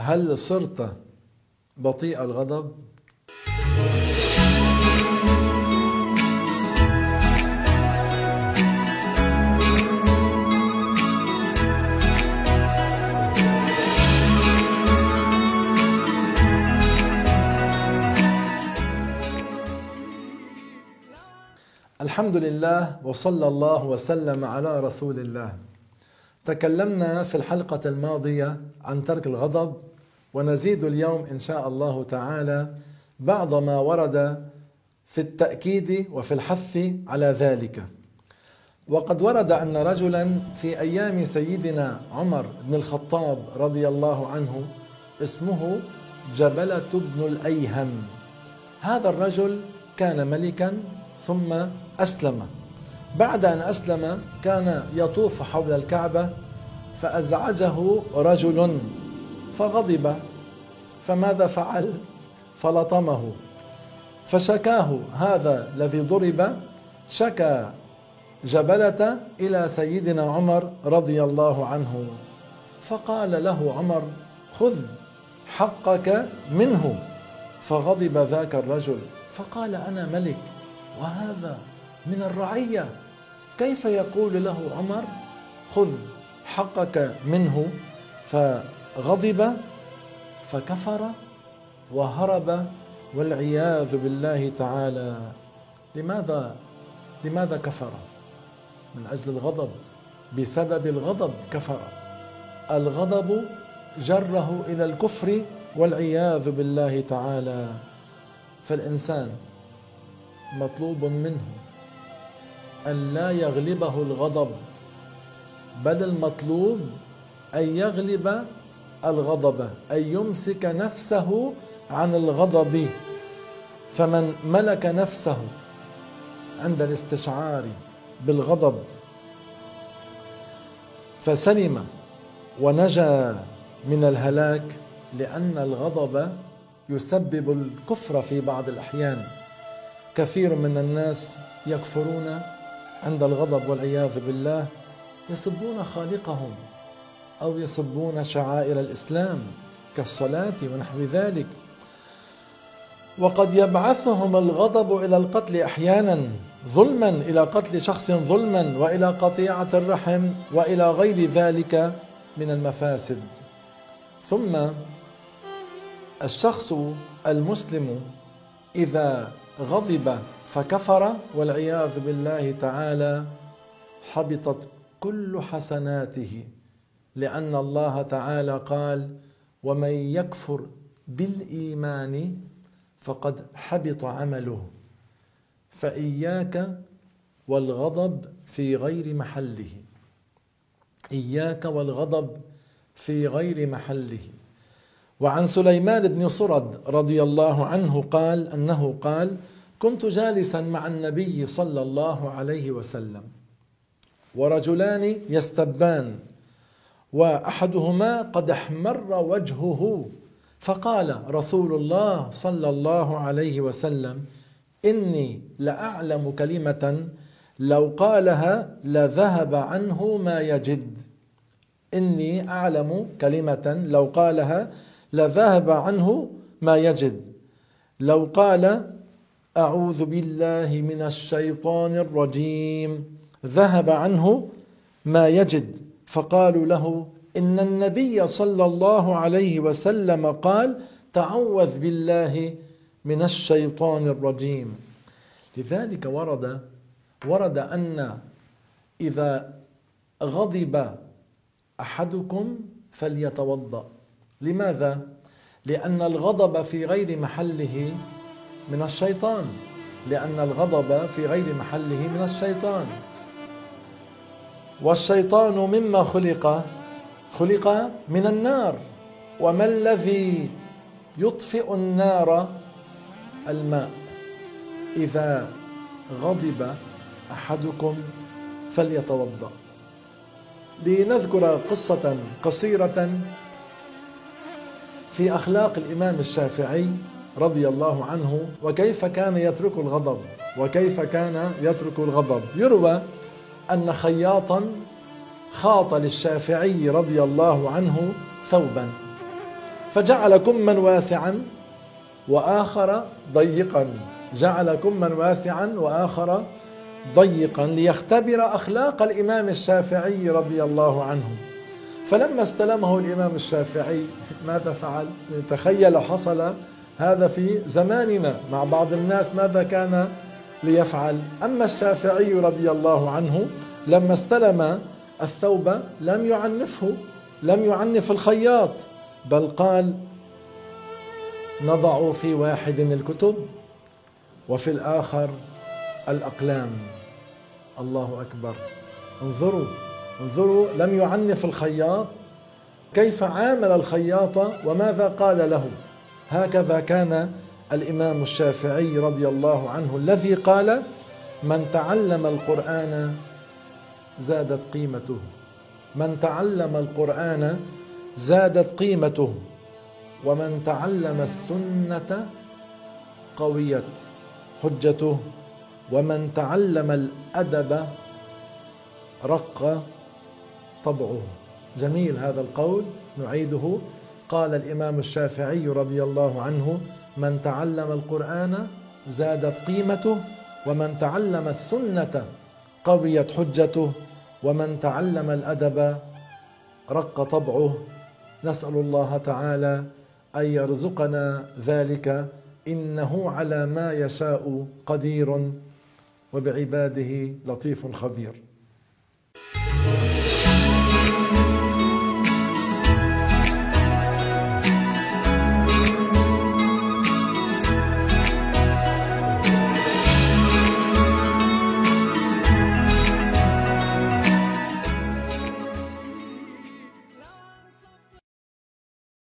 هل صرت بطيء الغضب؟ الحمد لله وصلى الله وسلم على رسول الله. تكلمنا في الحلقة الماضية عن ترك الغضب ونزيد اليوم إن شاء الله تعالى بعض ما ورد في التأكيد وفي الحث على ذلك. وقد ورد أن رجلا في أيام سيدنا عمر بن الخطاب رضي الله عنه اسمه جبلة بن الأيهم. هذا الرجل كان ملكا ثم أسلم. بعد أن أسلم كان يطوف حول الكعبة فأزعجه رجل فغضب. فماذا فعل؟ فلطمه. فشكاه هذا الذي ضرب شكى جبلة إلى سيدنا عمر رضي الله عنه. فقال له عمر خذ حقك منه. فغضب ذاك الرجل فقال أنا ملك وهذا من الرعية. كيف يقول له عمر؟ خذ حقك منه. فغضب فكفر وهرب والعياذ بالله تعالى. لماذا؟ لماذا كفر؟ من أجل الغضب. بسبب الغضب كفر. الغضب جره إلى الكفر والعياذ بالله تعالى. فالإنسان مطلوب منه أن لا يغلبه الغضب بل المطلوب أن يغلب الغضب أن يمسك نفسه عن الغضب. فمن ملك نفسه عند الاستشعار بالغضب فسلم ونجا من الهلاك لأن الغضب يسبب الكفر في بعض الأحيان. كثير من الناس يكفرون عند الغضب والعياذ بالله يسبون خالقهم أو يسبون شعائر الإسلام كالصلاة ونحو ذلك. وقد يبعثهم الغضب إلى القتل أحيانا ظلما إلى قتل شخص ظلما وإلى قطيعة الرحم وإلى غير ذلك من المفاسد. ثم الشخص المسلم إذا غضب فكفر والعياذ بالله تعالى حبطت كل حسناته لأن الله تعالى قال ومن يكفر بالإيمان فقد حبط عمله فإياك والغضب في غير محله إياك والغضب في غير محله. وعن سليمان بن صرد رضي الله عنه قال أنه قال كنت جالسا مع النبي صلى الله عليه وسلم. ورجلان يستبان وأحدهما قد احمر وجهه فقال رسول الله صلى الله عليه وسلم إني لأعلم كلمة لو قالها لذهب عنه ما يجد. إني أعلم كلمة لو قالها لذهب عنه ما يجد. لو قال أعوذ بالله من الشيطان الرجيم. ذهب عنه ما يجد فقالوا له إن النبي صلى الله عليه وسلم قال تعوذ بالله من الشيطان الرجيم. لذلك ورد ورد أن إذا غضب أحدكم فليتوضأ. لماذا؟ لأن الغضب في غير محله من الشيطان لأن الغضب في غير محله من الشيطان. والشيطان مما خلق خلق من النار. وما الذي يطفئ النار؟ الماء. إذا غضب أحدكم فليتوضأ. لنذكر قصة قصيرة في أخلاق الإمام الشافعي رضي الله عنه وكيف كان يترك الغضب؟ وكيف كان يترك الغضب؟ يروى أن خياطا خاط للشافعي رضي الله عنه ثوبا فجعل كما واسعا وآخر ضيقا. جعل كما واسعا وآخر ضيقا ليختبر أخلاق الإمام الشافعي رضي الله عنه. فلما استلمه الإمام الشافعي ماذا فعل؟ تخيل حصل هذا في زماننا مع بعض الناس ماذا كان ليفعل. أما الشافعي رضي الله عنه لما استلم الثوب لم يعنفه لم يعنف الخياط بل قال نضع في واحد الكتب وفي الآخر الأقلام. الله أكبر. انظروا انظروا لم يعنف الخياط. كيف عامل الخياط وماذا قال له؟ هكذا كان الإمام الشافعي رضي الله عنه الذي قال من تعلم القرآن زادت قيمته. من تعلم القرآن زادت قيمته. ومن تعلم السنة قويت حجته. ومن تعلم الأدب رق طبعه. جميل هذا القول نعيده. قال الإمام الشافعي رضي الله عنه من تعلم القرآن زادت قيمته ومن تعلم السنة قويت حجته ومن تعلم الأدب رق طبعه. نسأل الله تعالى أن يرزقنا ذلك إنه على ما يشاء قدير وبعباده لطيف خبير.